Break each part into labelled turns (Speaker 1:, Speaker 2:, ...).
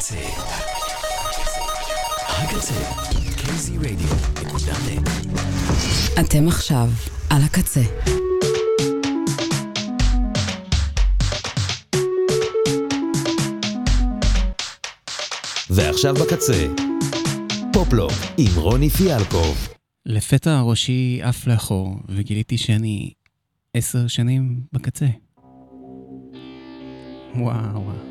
Speaker 1: הקצה. הקצה. kzradio.net
Speaker 2: אתם עכשיו על הקצה.
Speaker 3: ועכשיו בקצה, פופלוק עם רוני פיאלקוב.
Speaker 4: לפתע ראשי עף לאחור, וגיליתי שאני עשר שנים בקצה. וואו. וואו.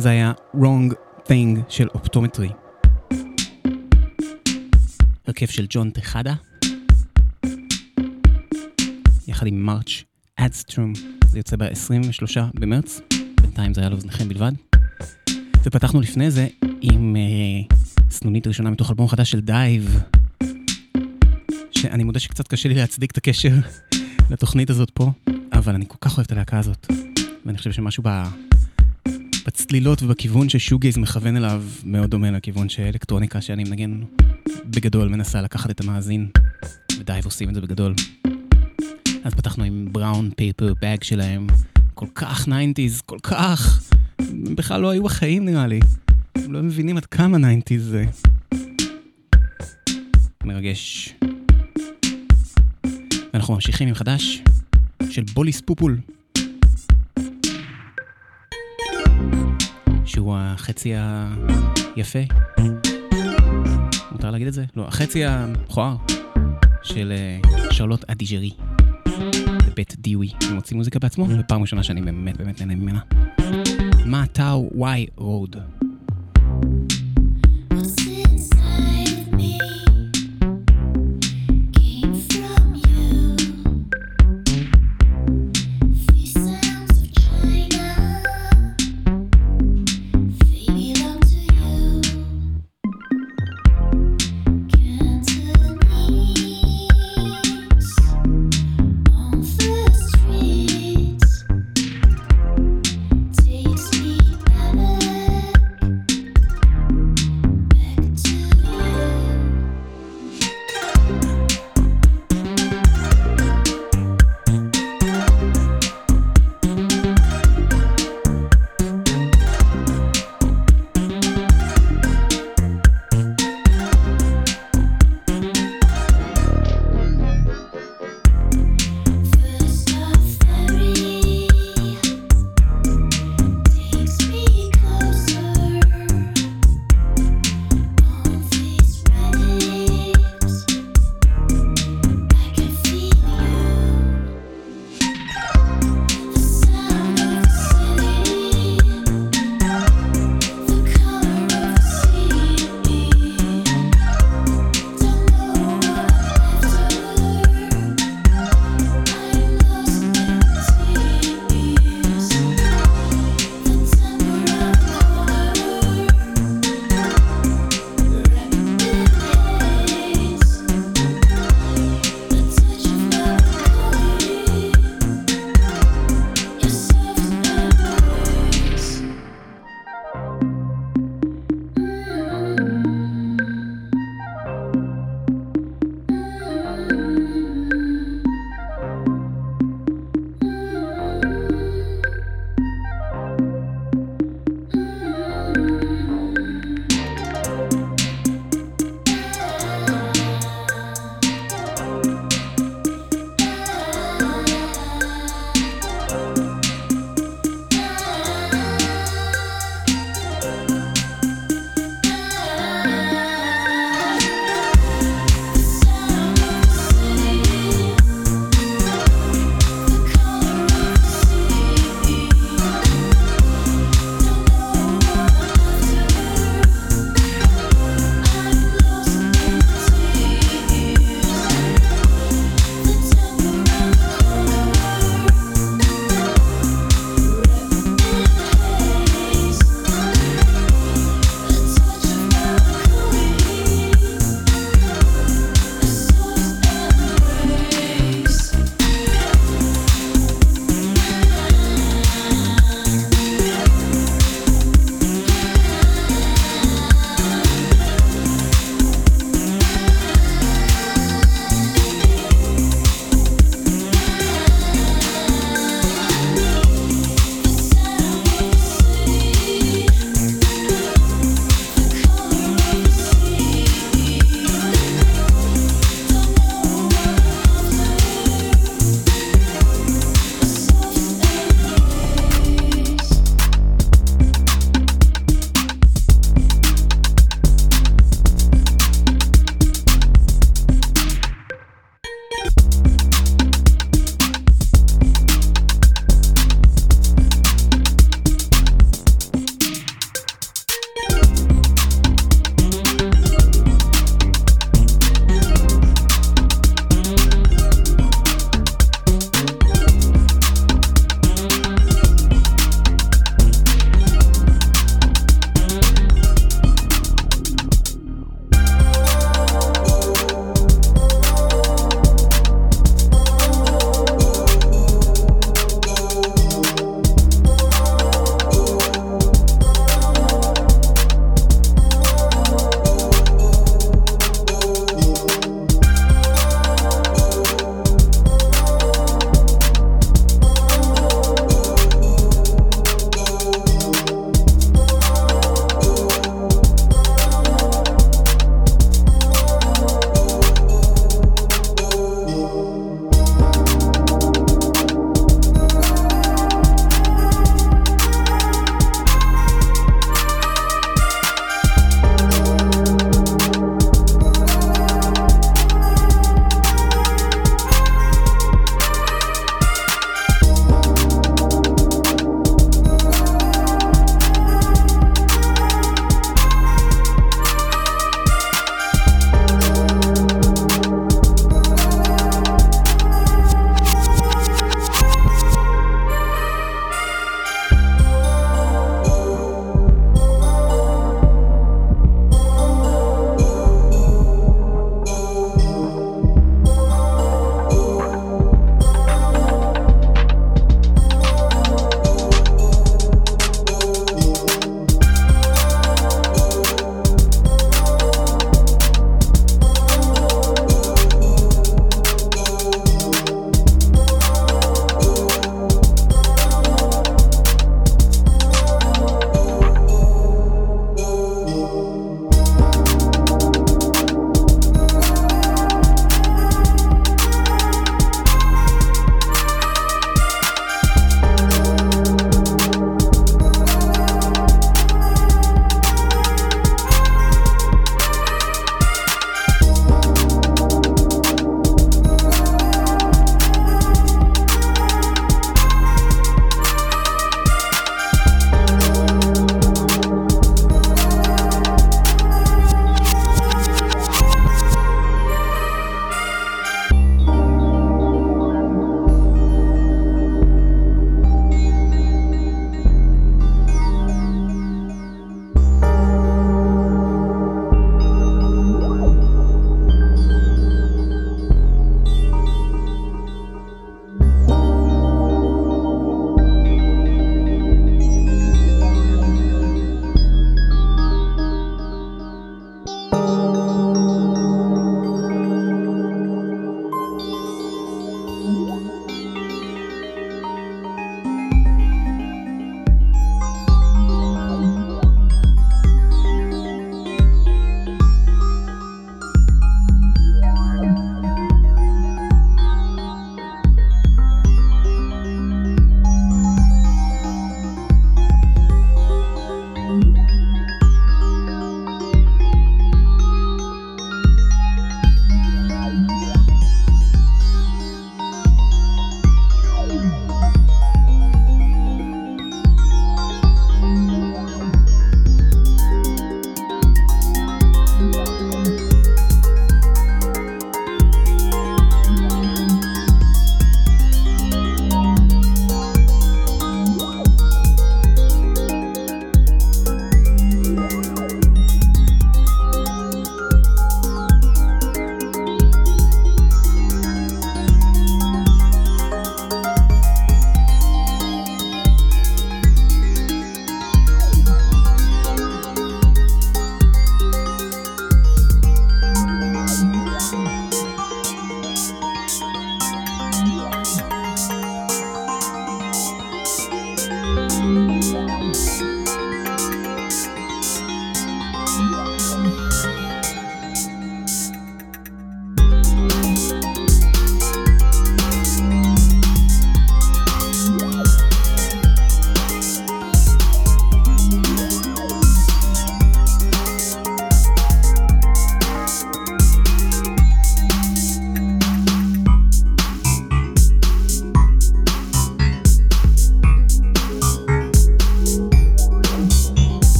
Speaker 5: זה היה Wrong Thing של Optometry. הרכב של ג'ון טחדה, יחד עם March Adstrum, זה יוצא ב-23 במרץ, בינתיים זה היה לאוזניכם בלבד. ופתחנו לפני זה עם אה, סנונית ראשונה מתוך אלבום חדש של DIIV, שאני מודה שקצת קשה לי להצדיק את הקשר לתוכנית הזאת פה, אבל אני כל כך אוהב את הלהקה הזאת, ואני חושב שמשהו ב... בצלילות ובכיוון ש shoegaze מכוון אליו מאוד דומה לכיוון שאלקטרוניקה שאני מנגן בגדול מנסה לקחת את המאזין, ו DIIV עושים את זה בגדול. אז פתחנו עם Brown Paper Bag שלהם, כל כך 90's, כל כך... הם בכלל לא היו בחיים נראה לי. הם לא מבינים עד כמה 90's זה. מרגש. ואנחנו ממשיכים עם חדש של בוליס פופול. שהוא החצי היפה. מותר להגיד את זה? לא, החצי המכוער של אה, שרלוט אדיג'רי. בבית דיווי. הוא מוציא מוזיקה בעצמו, ופעם ראשונה שאני באמת באמת נהנה ממנה. מה טאו וואי רוד.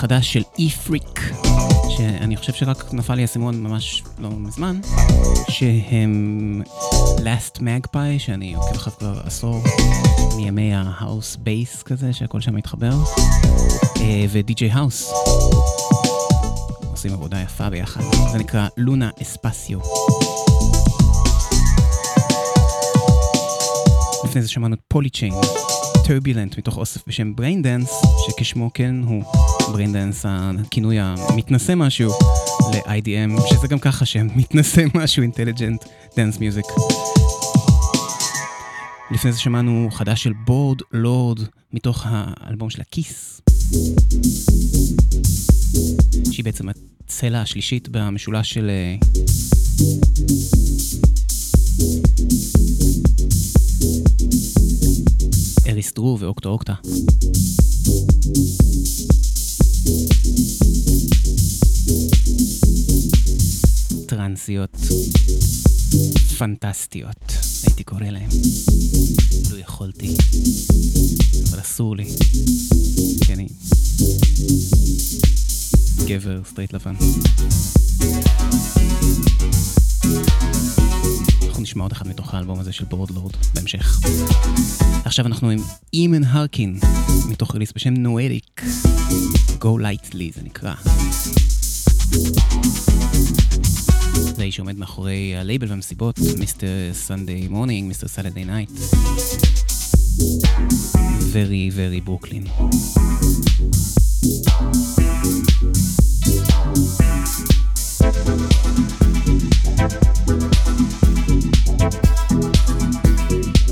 Speaker 5: חדש של אי-פריק, שאני חושב שרק נפל לי האסימון ממש לא מזמן, שהם Last Magpie, שאני עוקב אחריו כבר עשור, מימי ההאוס בייס כזה, שהכל שם מתחבר, אה, ודי.ג'יי האוס. עושים עבודה יפה ביחד, זה נקרא לונה אספסיו. לפני זה שמענו את פוליצ'יין, Turbulent מתוך אוסף בשם Braindance, שכשמו כן הוא braindance, הכינוי המתנשא משהו ל-IDM, שזה גם ככה שם מתנשא משהו, intelligent dance music. לפני זה שמענו חדש של Bored Lord מתוך האלבום של הכיס. שהיא בעצם הצלע השלישית במשולש של... אה, Eris Drew ו Octo Octa. טרנסיות פנטסטיות, הייתי קורא להם. לו יכולתי, אבל אסור לי, כי אני גבר סטרייט לבן. אנחנו נשמע עוד אחד מתוך האלבום הזה של Bored Lord בהמשך. עכשיו אנחנו עם Eamon Harkin, מתוך release בשם נואליק. Go Lightly זה נקרא. זה האיש שעומד מאחורי הלייבל והמסיבות, Mister Sunday Morning, Mister Saturday Night. very very ברוקלין.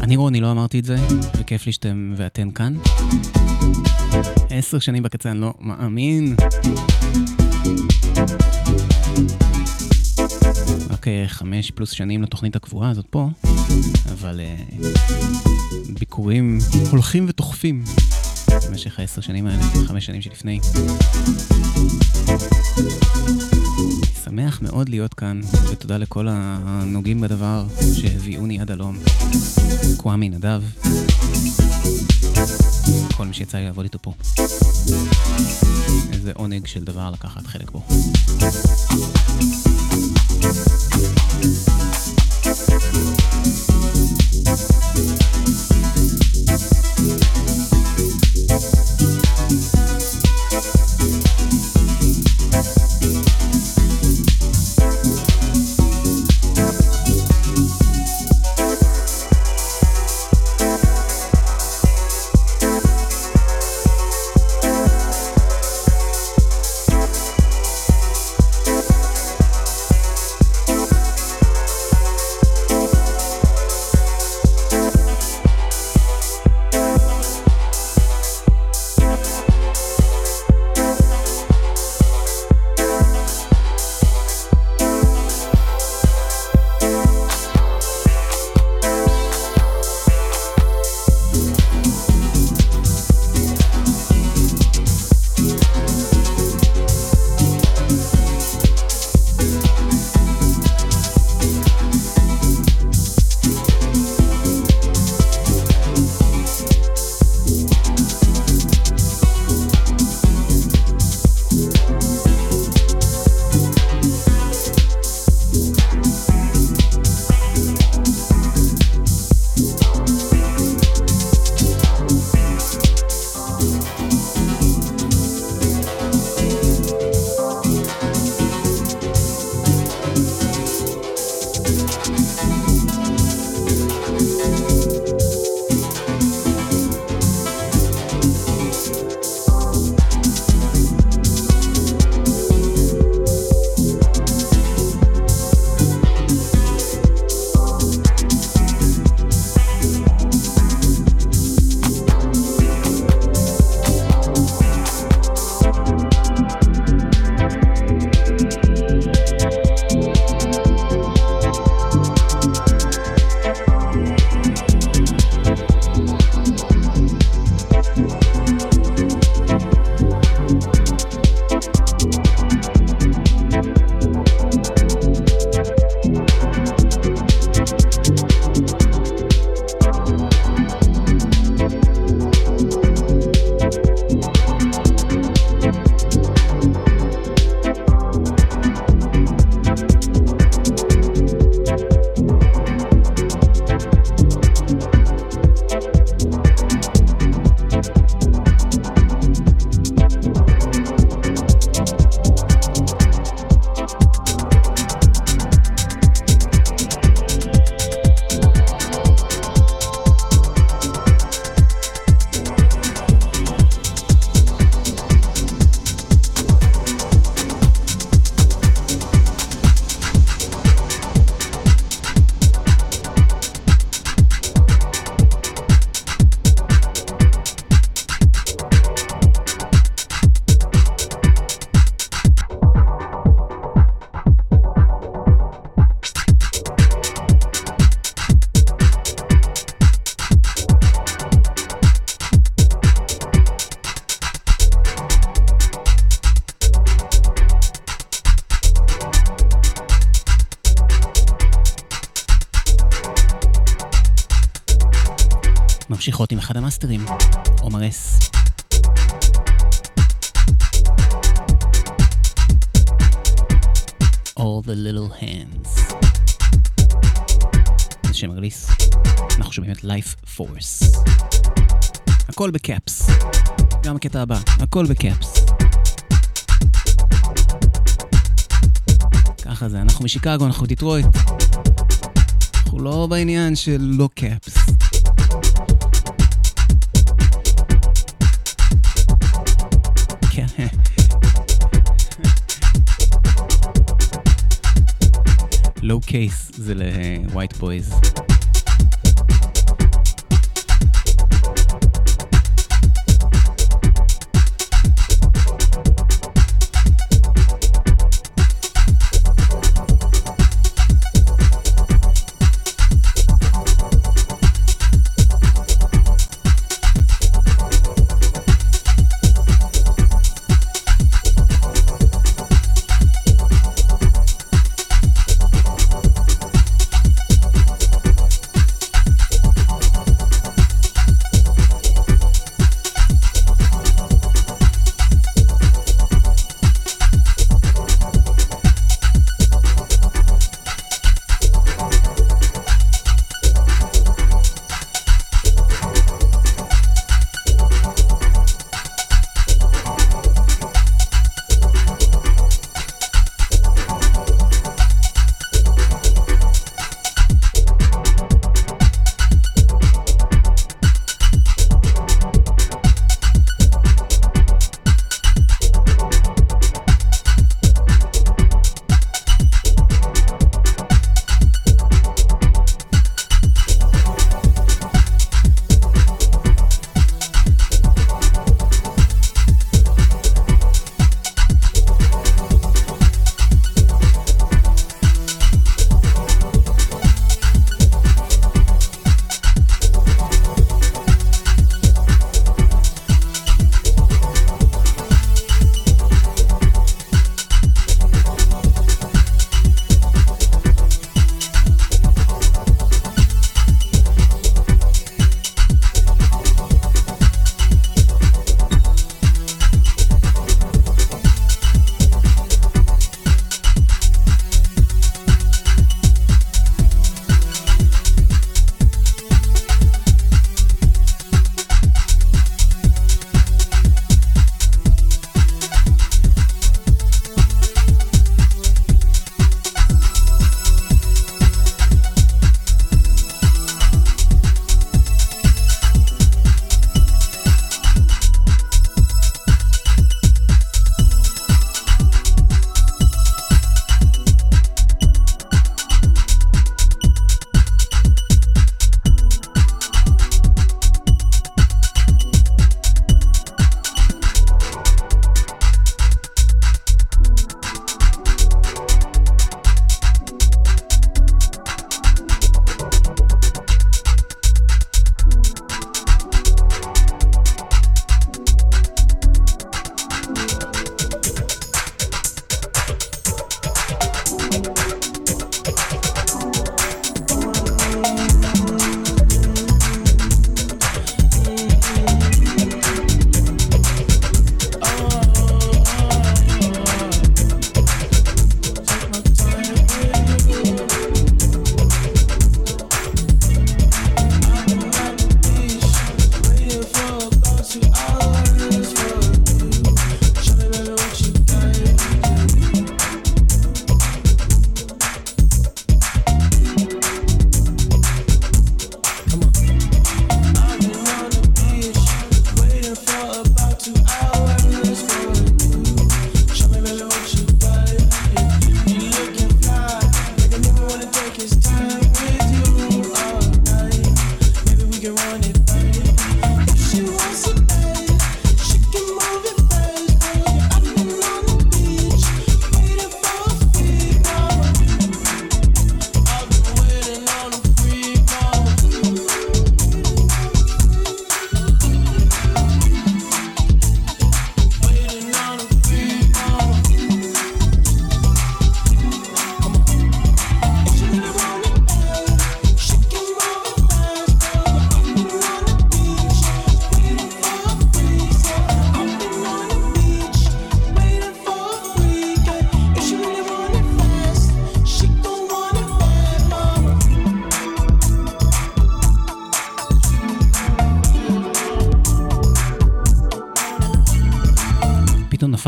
Speaker 5: אני רוני, לא אמרתי את זה, וכיף לי שאתם ואתן כאן. עשר שנים בקצה, אני לא מאמין. רק אה, חמש פלוס שנים לתוכנית הקבועה הזאת פה, אבל אה, ביקורים הולכים ותוכפים במשך העשר שנים האלה, חמש שנים שלפני. שמח מאוד להיות כאן, ותודה לכל הנוגעים בדבר שהביאוני עד הלום. כואמי נדב, כל מי שיצא לי לעבוד איתו פה. איזה עונג של דבר לקחת חלק בו. ממשיכות עם אחד המאסטרים, Omar S. All the little hands. זה שם release. אנחנו שומעים את Life Force. הכל ב caps. גם הקטע הבא, הכל ב caps. ככה זה, אנחנו משיקגו, אנחנו דיטרויט. אנחנו לא בעניין של לא קאפס. קייס זה ל-white boys.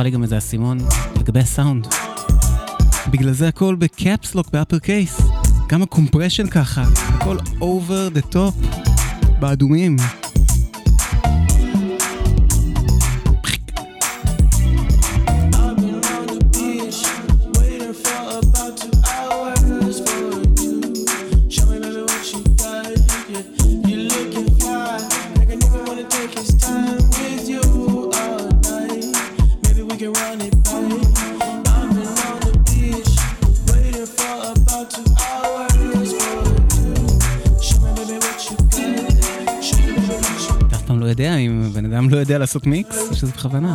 Speaker 6: נפל לי גם איזה אסימון לגבי הסאונד. בגלל זה הכל ב caps lock ב upper case. גם ה compression ככה, הכל over the top, באדומים. יודע לעשות מיקס, או שזה בכוונה?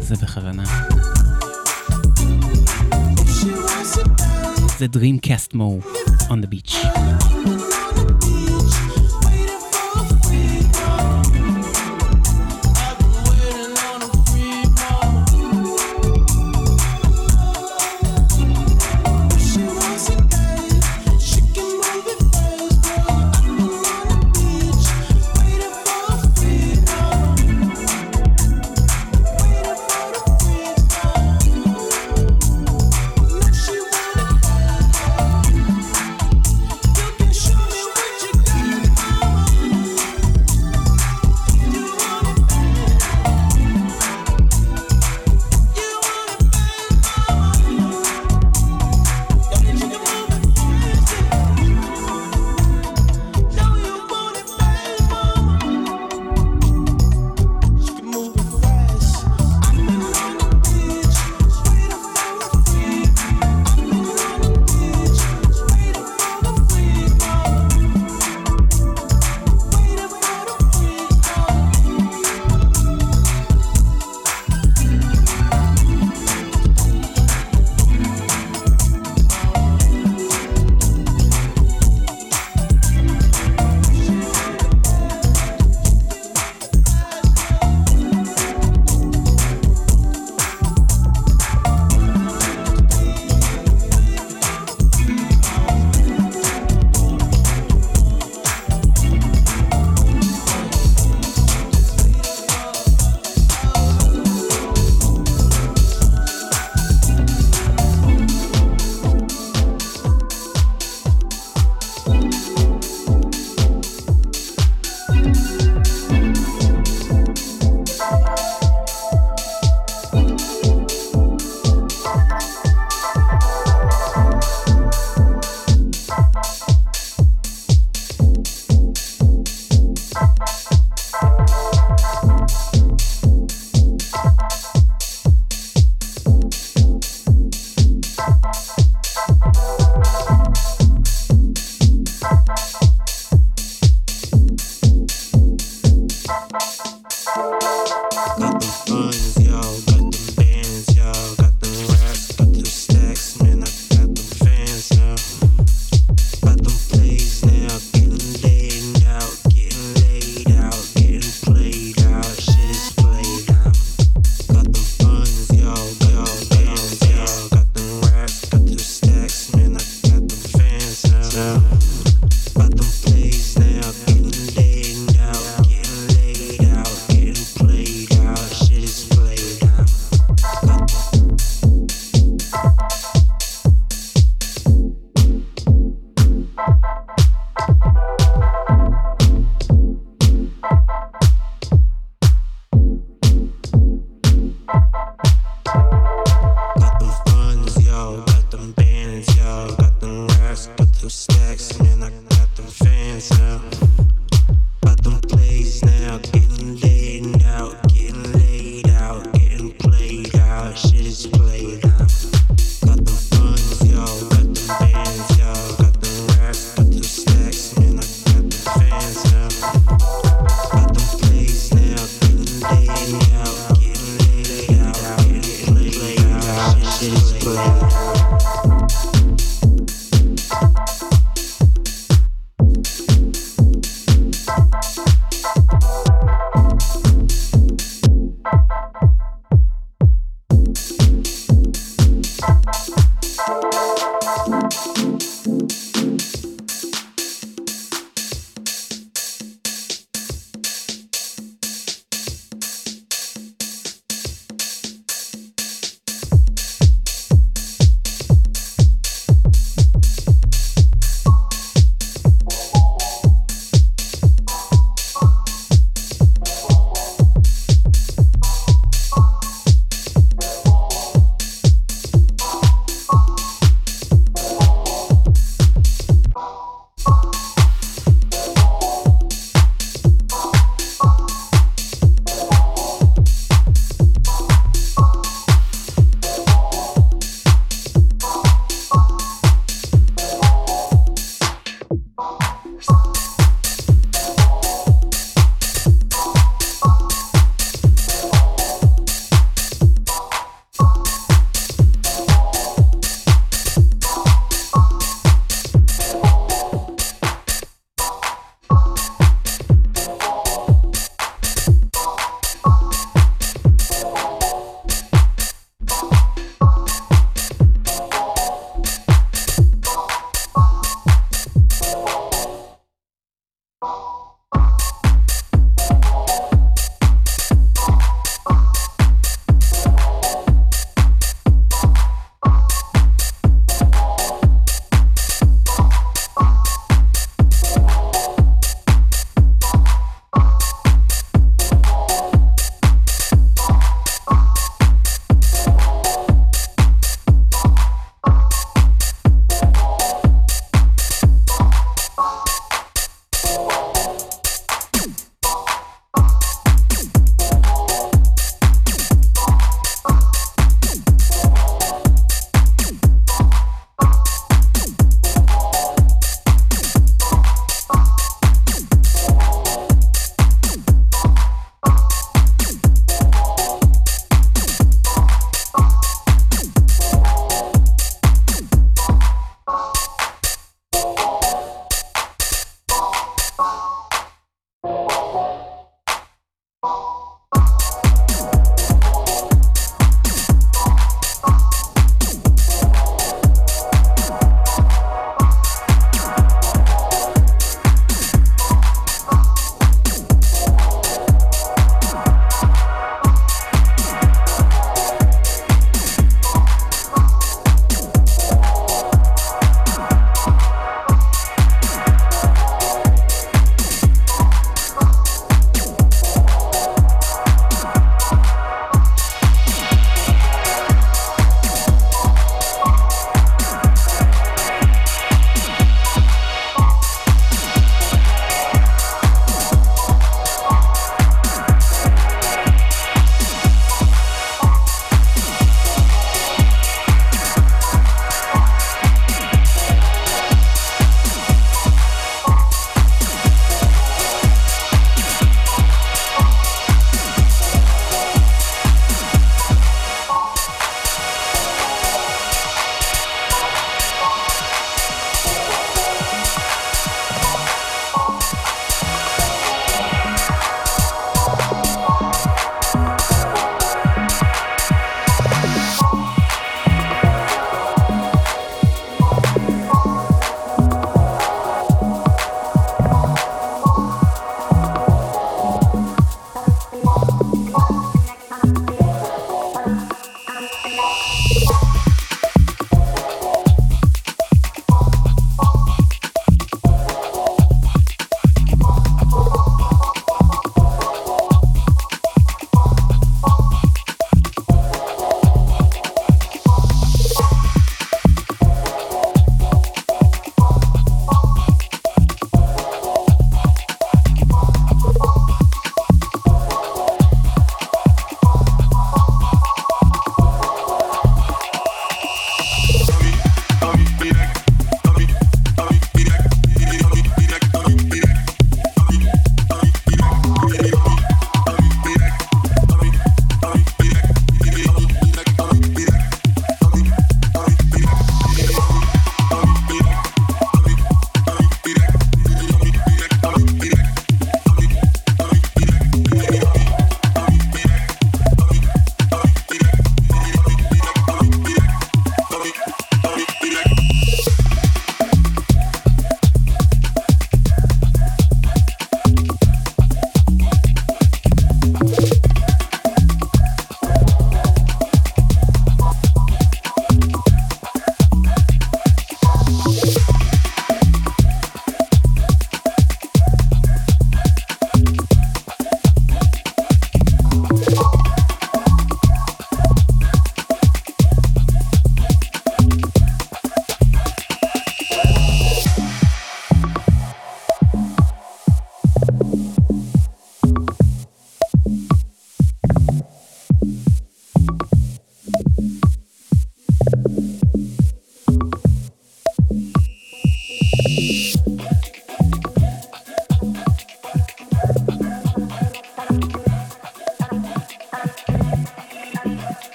Speaker 6: זה בכוונה. זה Dreamcast Mo on the beach.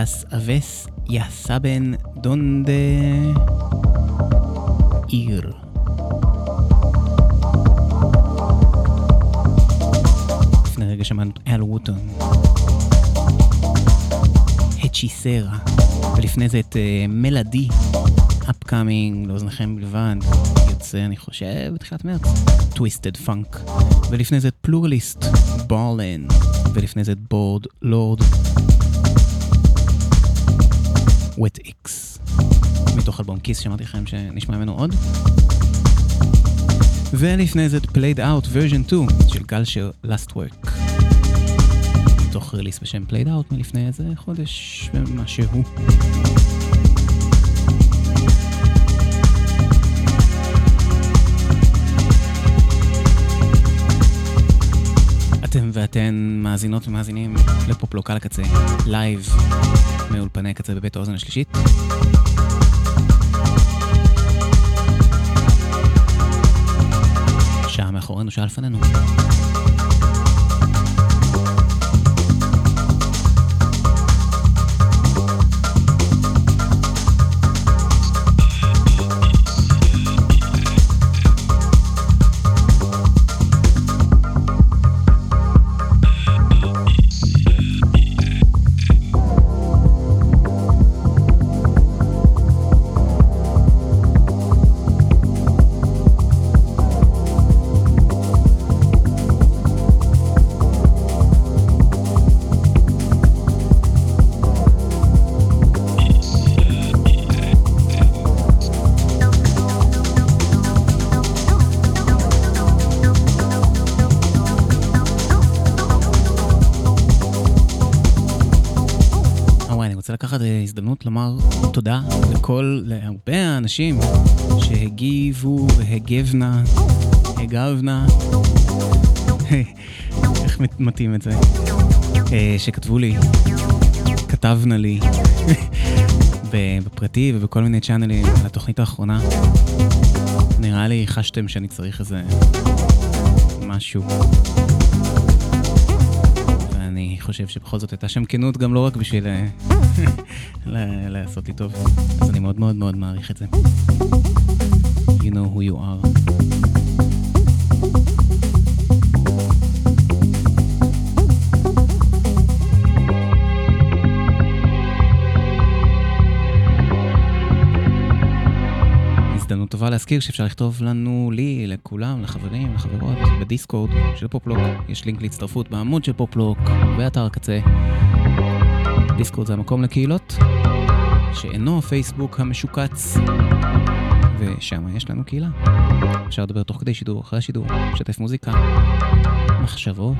Speaker 5: Las Aves ya saben donde ir. לפני רגע שמענו את אל ווטון. הצ'יסרה. ולפני זה את uh, מלאדי, upcoming, לאוזניכם בלבד. יוצא, אני חושב, בתחילת מרץ. טוויסטד פאנק. ולפני זה את פלורליסט, בורלן. ולפני זה את בורד לורד. וט איקס. מתוך אלבום כיס, שאמרתי לכם שנשמע ממנו עוד. ולפני זה את Played Out version 2 של גלשר Last Work. מתוך ריליס בשם Played Out מלפני איזה חודש ומשהו. אתם ואתן מאזינות ומאזינים ל Pop Lock על הקצה, live מאולפני הקצה בבית האוזן השלישית. שעה מאחורינו, שעה לפנינו. לומר תודה לכל, להרבה האנשים שהגיבו והגבנה, הגבנה, איך מת- מתאים את זה, אה, שכתבו לי, כתבנה לי, בפרטי ובכל מיני צ'אנלים על התוכנית האחרונה. נראה לי חשתם שאני צריך איזה משהו. חושב שבכל זאת הייתה שם כנות גם לא רק בשביל אה, לעשות לי טוב. אז אני מאוד מאוד מאוד מעריך את זה. You know who you are. להזכיר שאפשר לכתוב לנו, לי, לכולם, לחברים, לחברות, בדיסקורד של פופלוק. יש לינק להצטרפות בעמוד של פופלוק, באתר הקצה. דיסקורד זה המקום לקהילות, שאינו הפייסבוק המשוקץ, ושם יש לנו קהילה. אפשר לדבר תוך כדי שידור, אחרי השידור, לשתף מוזיקה, מחשבות.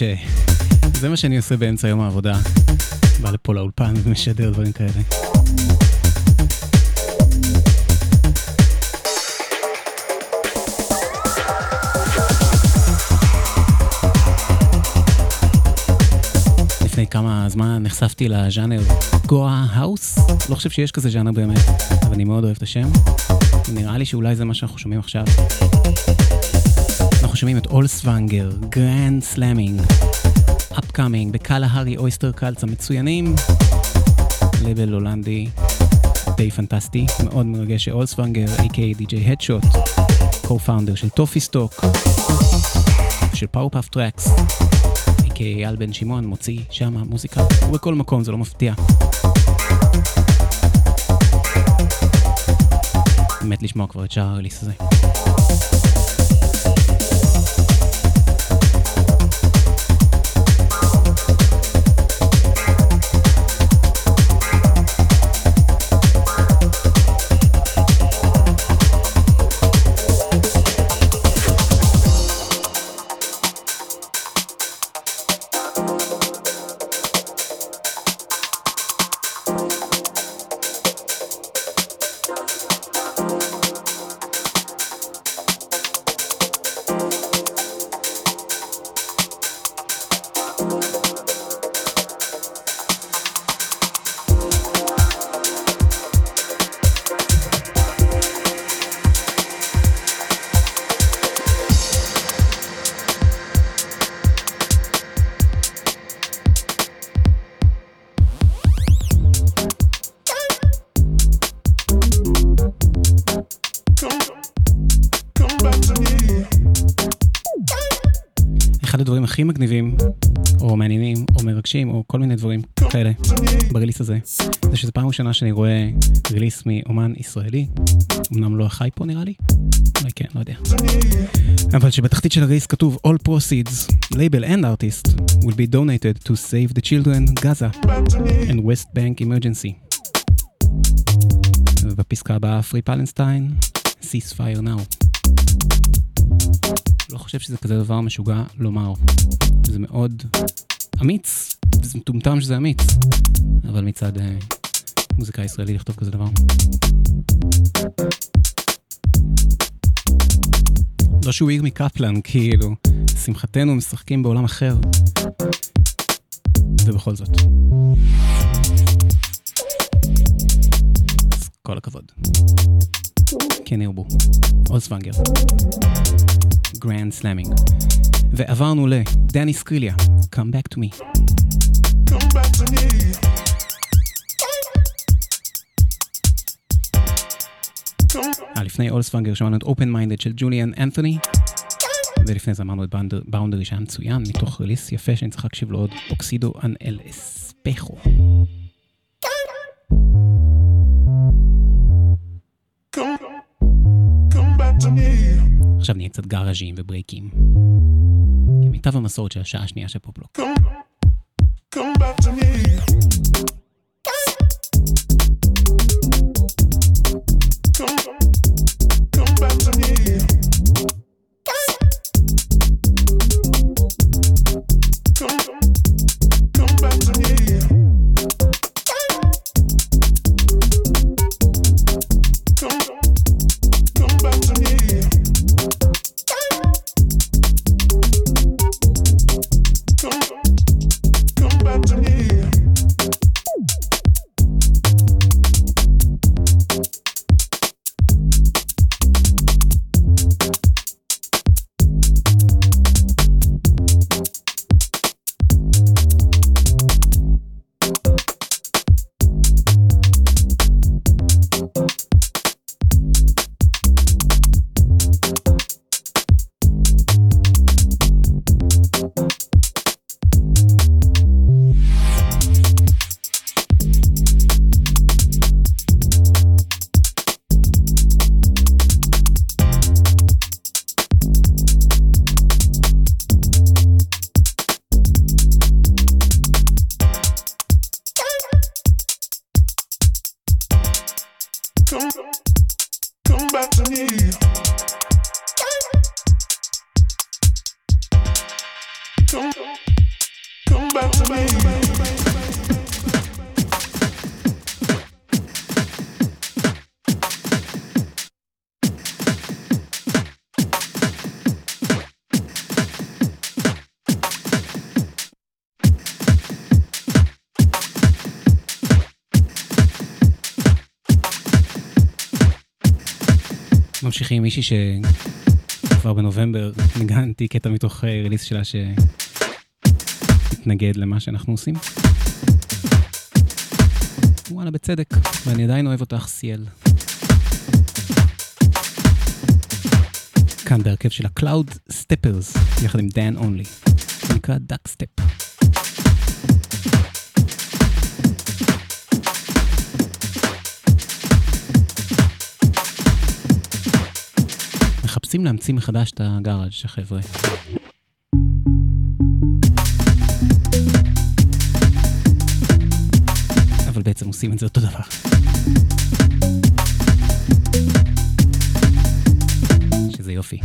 Speaker 5: ש... זה מה שאני עושה באמצע יום העבודה. בא לפה לאולפן ומשדר דברים כאלה. לפני כמה זמן נחשפתי לז'אנר גואה האוס. לא חושב שיש כזה ז'אנר באמת, אבל אני מאוד אוהב את השם. נראה לי שאולי זה מה שאנחנו שומעים עכשיו. שומעים את אולסוונגר, גרנד סלאמינג, אפקאמינג, בקלהרי אויסטר קלץ המצוינים. לבל הולנדי די פנטסטי, מאוד מרגש שאולסוונגר, a.k.a די.ג'יי הדשוט, co-founder של טופי סטוק, של פאורפאף טרקס, a.k.a אייל בן שמעון, מוציא שם מוזיקה, הוא בכל מקום, זה לא מפתיע. מת לשמוע כבר את שער הרליס הזה. הכי מגניבים, או מעניינים, או מרגשים, או כל מיני דברים כאלה בריליס הזה, זה שזו פעם ראשונה שאני רואה ריליס מאומן ישראלי, אמנם לא החי פה נראה לי, אולי כן, לא יודע. אבל שבתחתית של הריליס כתוב All proceeds, label and artist will be donated to save the children, Gaza and West Bank emergency. ובפסקה הבאה Free Palestine, ceasefire now. לא חושב שזה כזה דבר משוגע לומר. זה מאוד אמיץ, זה מטומטם שזה אמיץ, אבל מצד אה, מוזיקה ישראלי לכתוב כזה דבר. לא שהוא עיר מקפלן, כאילו, שמחתנו משחקים בעולם אחר. ובכל זאת. אז כל הכבוד. כן ירבו. אולסוונגר. גרנד סלאמינג. ועברנו לדני סקריליה, Come Back to Me. אה, לפני אולסוונגר שמענו את Open Minded של ג'וליאן אנתוני. ולפני זה אמרנו את באונדרי שהיה מצוין, מתוך release יפה שאני צריך להקשיב לו עוד, Óxido en el Espejo. עכשיו נהיה קצת גאראז'ים וברייקים. כמיטב המסורת של השעה השנייה של פופלוק. ממשיכים עם מישהי שכבר בנובמבר ניגנתי קטע מתוך אה, ריליס שלה שהתנגד למה שאנחנו עושים. וואלה, בצדק, ואני עדיין אוהב אותך, סייל. כאן בהרכב של ה-Cloud Steppers, יחד עם Only. זה נקרא Duck Step. מחפשים להמציא מחדש את הגאראג' החבר'ה. אבל בעצם עושים את זה אותו דבר. שזה יופי.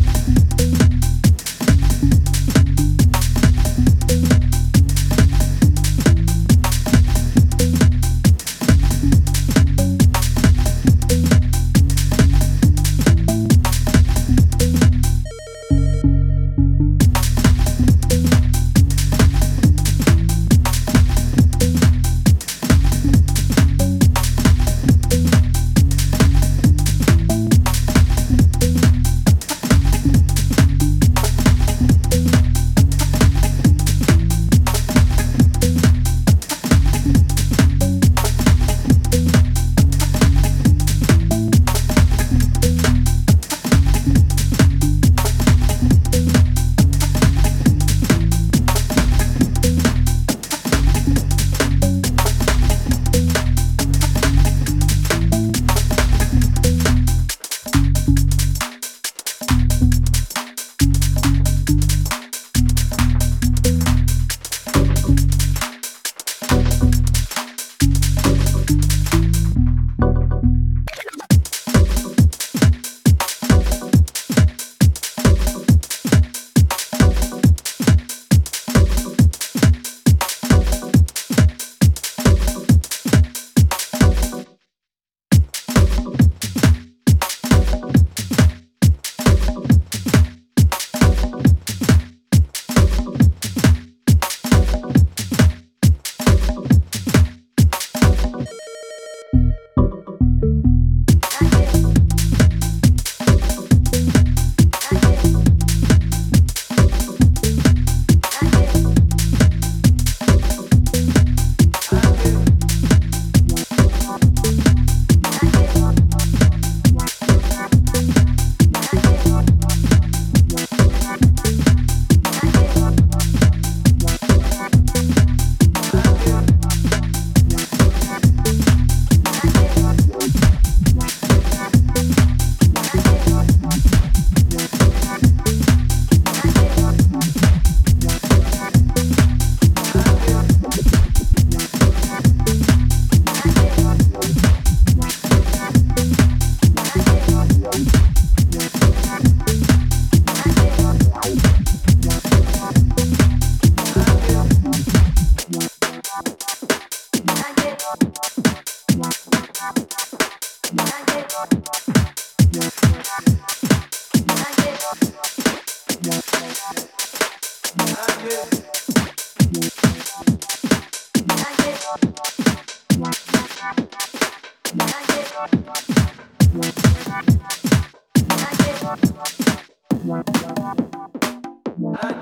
Speaker 5: I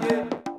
Speaker 5: get.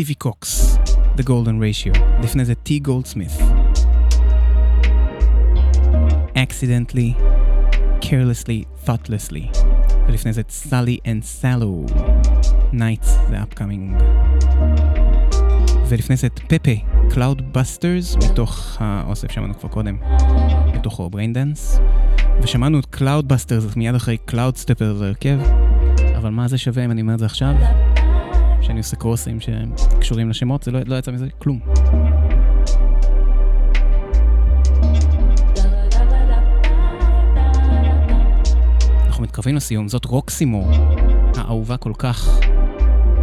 Speaker 5: סטיבי קוקס, The Golden Ratio, לפני זה טי גולדסמית. Accidentally, Carelessly, Thoughtlessly, ולפני זה את סאלי and סלו, Nights, זה upcoming. ולפני זה פפה, Cloud Busters, מתוך האוסף שמענו כבר קודם, מתוכו Dance. ושמענו את Cloud Busters מיד אחרי Cloud Stepper זה הרכב, אבל מה זה שווה אם אני אומר את זה עכשיו? שאני עושה קרוסים שקשורים לשמות, זה לא, לא יצא מזה כלום. אנחנו מתקרבים לסיום, זאת רוקסימור, האהובה כל כך,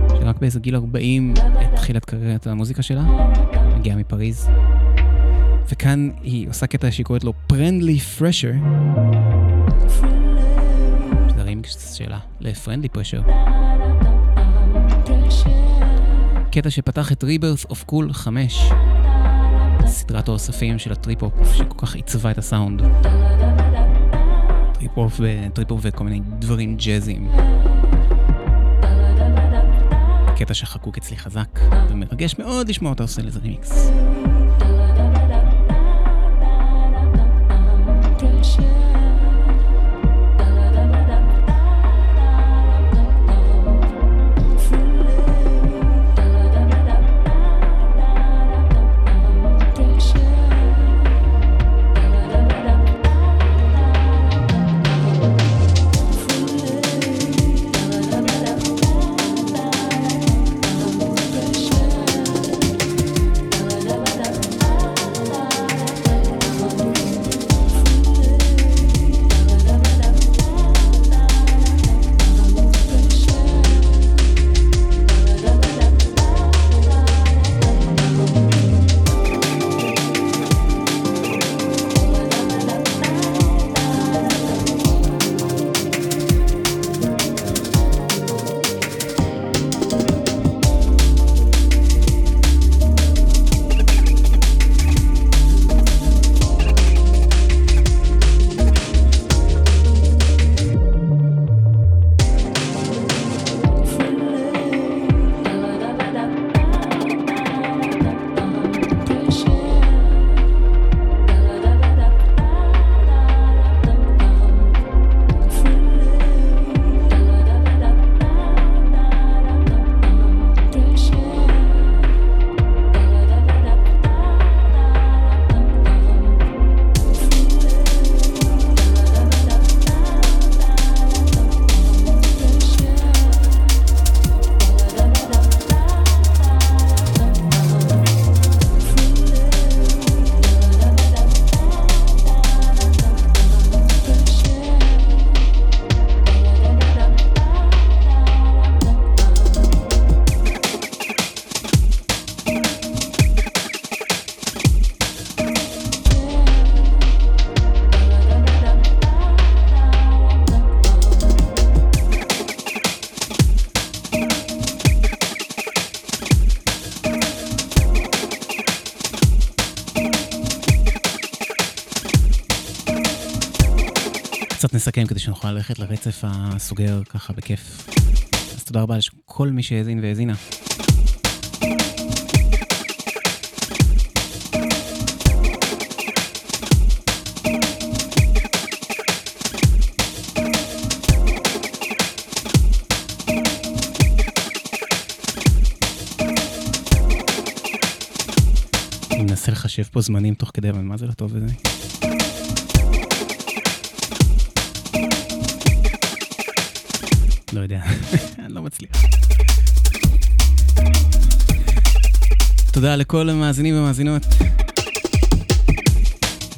Speaker 5: שרק באיזה גיל 40 התחילה את קריירת המוזיקה שלה, מגיעה מפריז. וכאן היא עושה קטע שהיא קוראת לו פרנדלי פרשר. שזה רימיקס שלה ל Friendly Pressure. קטע שפתח את Rebirth of Cool 5, סדרת האוספים של הטריפ-הופ שכל כך עיצבה את הסאונד. טריפ-הופ וטריפ-הופ וכל מיני דברים ג'אזיים. קטע שחקוק אצלי חזק, ומרגש מאוד לשמוע אותה עושה לזה רימיקס. כדי שנוכל ללכת לרצף הסוגר ככה בכיף. אז תודה רבה לכל מי שהאזין והאזינה. אני מנסה לחשב פה זמנים תוך כדי, אבל מה זה לא טוב בזה? לא יודע, אני לא מצליח. תודה לכל המאזינים והמאזינות.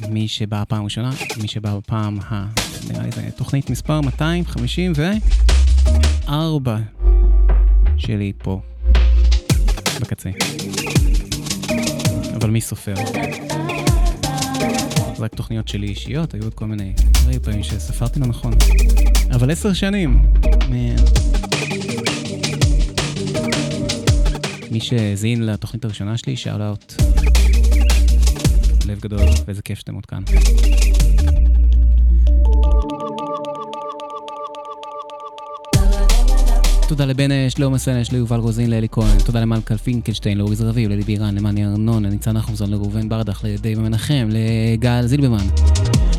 Speaker 5: מי שבא פעם ראשונה, מי שבא בפעם ה... נראה לי זה תוכנית מספר 254 שלי פה, בקצה. אבל מי סופר? זה רק תוכניות שלי אישיות, היו עוד כל מיני היו פעמים שספרתי לא נכון. אבל עשר שנים. Man. מי שהאזין לתוכנית הראשונה שלי, שאל אאוט. לב גדול, ואיזה כיף שאתם עוד כאן.
Speaker 7: תודה לבן אש, לאור מסנש, ליובל רוזין, לאלי כהן, תודה למלכה פינקלשטיין, לאורי זרביב, ללי בירן, למאני ארנון, לניצן נחמזון, לראובן ברדך, לדייב המנחם, לגל זילברמן.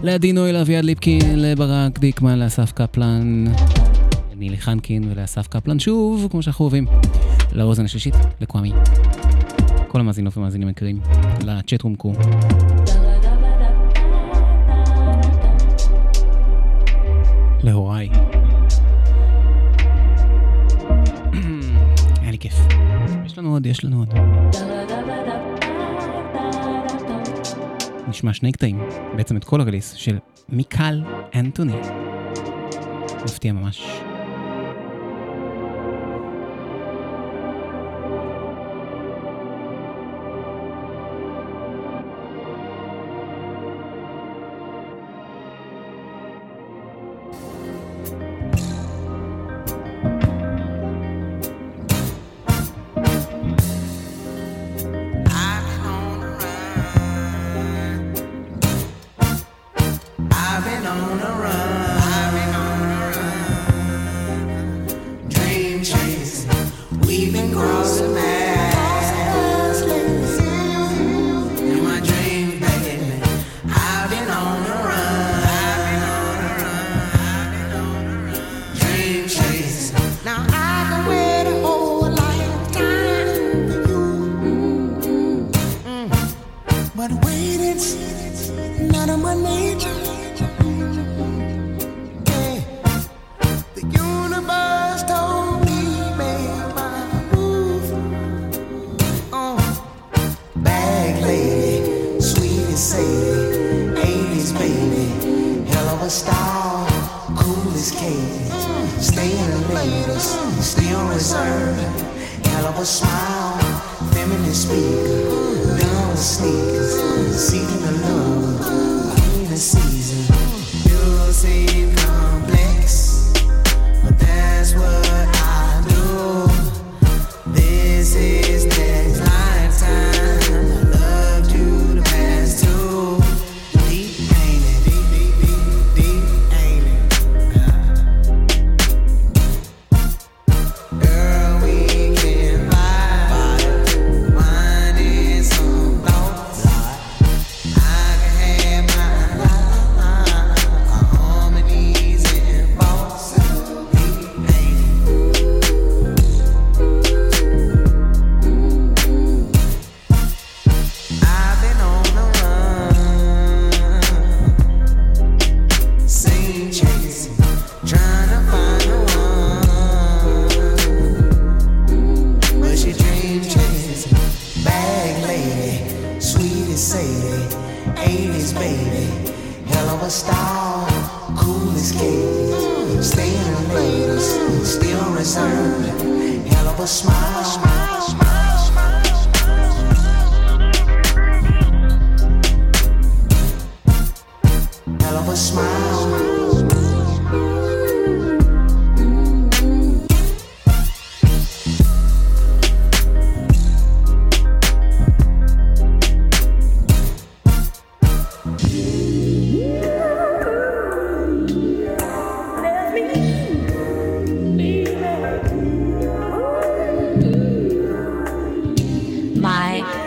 Speaker 7: לעדינוי, לאביעד ליפקין, לברק דיקמן, לאסף קפלן, נילי חנקין ולאסף קפלן שוב, כמו שאנחנו אוהבים, לאוזן השלישית, לקוואמי. כל המאזינות והמאזינים היקרים, לצ'אט רומקו. להוריי. היה לי כיף. יש לנו עוד, יש לנו עוד. נשמע שני קטעים, בעצם את כל הרליס של מיקל אנטוני. מפתיע ממש.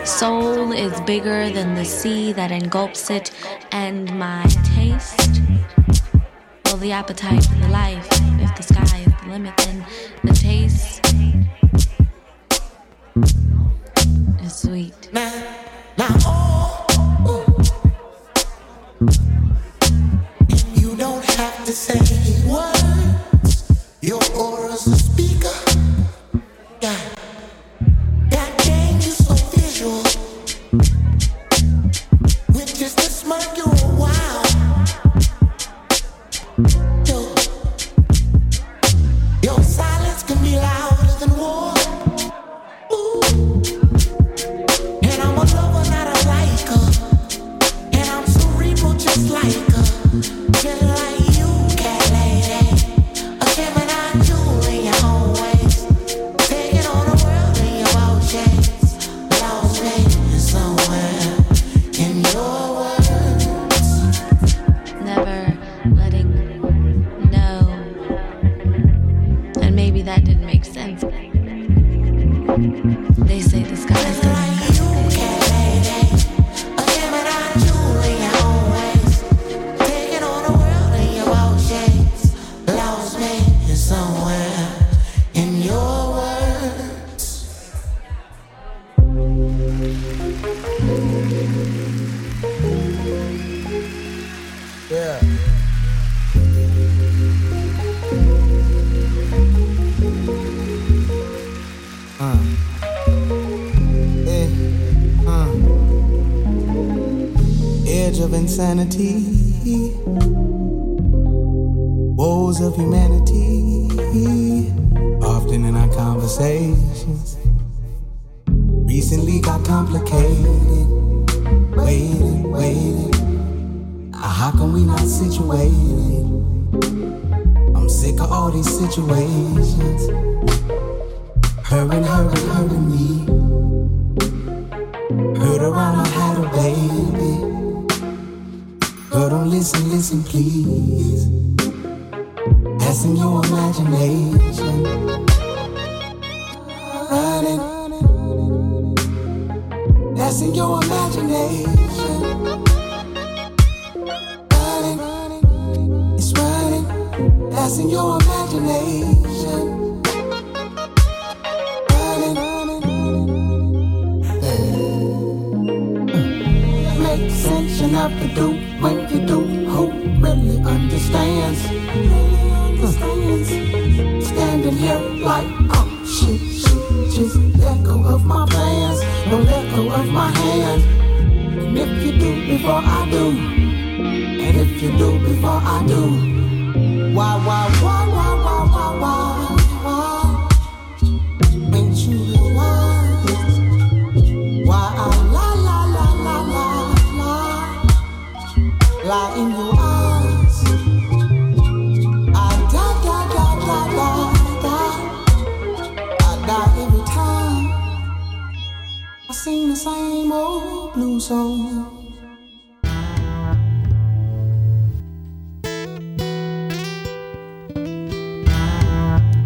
Speaker 8: soul is bigger than the sea that engulfs it, and my taste, well, the appetite for the life, if the sky is the limit, then the taste.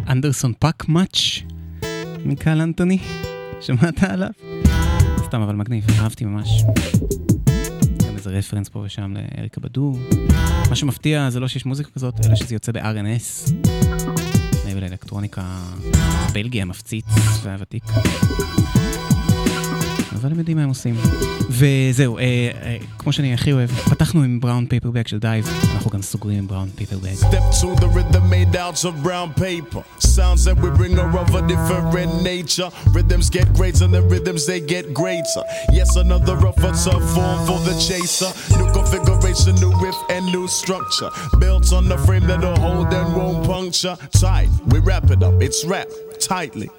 Speaker 5: אנדרסון פאק מאץ' מקהל אנטוני, שמעת עליו? סתם אבל מגניב, אהבתי ממש. גם איזה רפרנס פה ושם לאריקה בדור. מה שמפתיע זה לא שיש מוזיקה כזאת, אלא שזה יוצא ב-RNS. מעבר לאלקטרוניקה בלגי המפציץ והוותיק. אבל הם יודעים מה הם עושים. וזהו, אה, אה, כמו שאני הכי אוהב, פתחנו עם בראון פייפרבק של דייב, אנחנו גם סוגרים עם בראון פייפרבק.
Speaker 9: Of. Sounds that we bring are of a different nature. Rhythms get greater, the rhythms they get greater. Yes, another rougher tough form for the chaser. New configuration, new riff, and new structure. Built on the frame that'll hold and won't puncture. Tight, we wrap it up, it's wrapped tightly.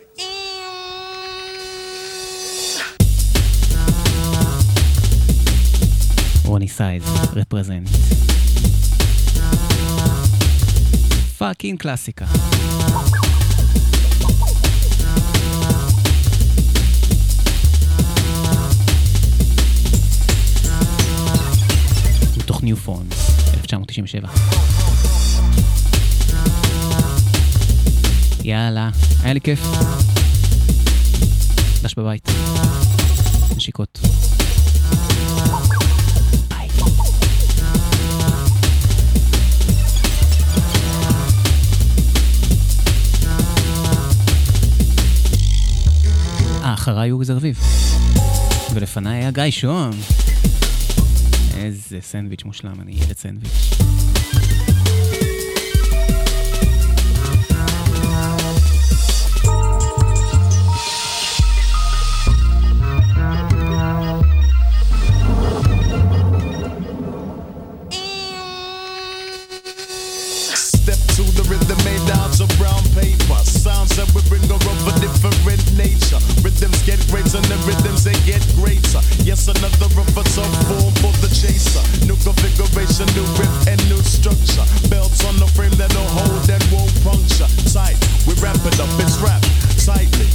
Speaker 5: רוני סייז, Reprazent. Fucking קלאסיקה. מתוך New Forms, 1997. יאללה, היה לי כיף. דש בבית. נשיקות. אחריי אורי זרביב. ולפניי היה גיא שוהם. איזה סנדוויץ' מושלם, אני ילד סנדוויץ'.
Speaker 9: nature. Rhythms get greater and the rhythms they get greater. Yes, another of us up form for the chaser. New configuration, new grip and new structure. Belts on the frame that'll hold that won't puncture. Tight, we wrap it up, it's wrapped tightly.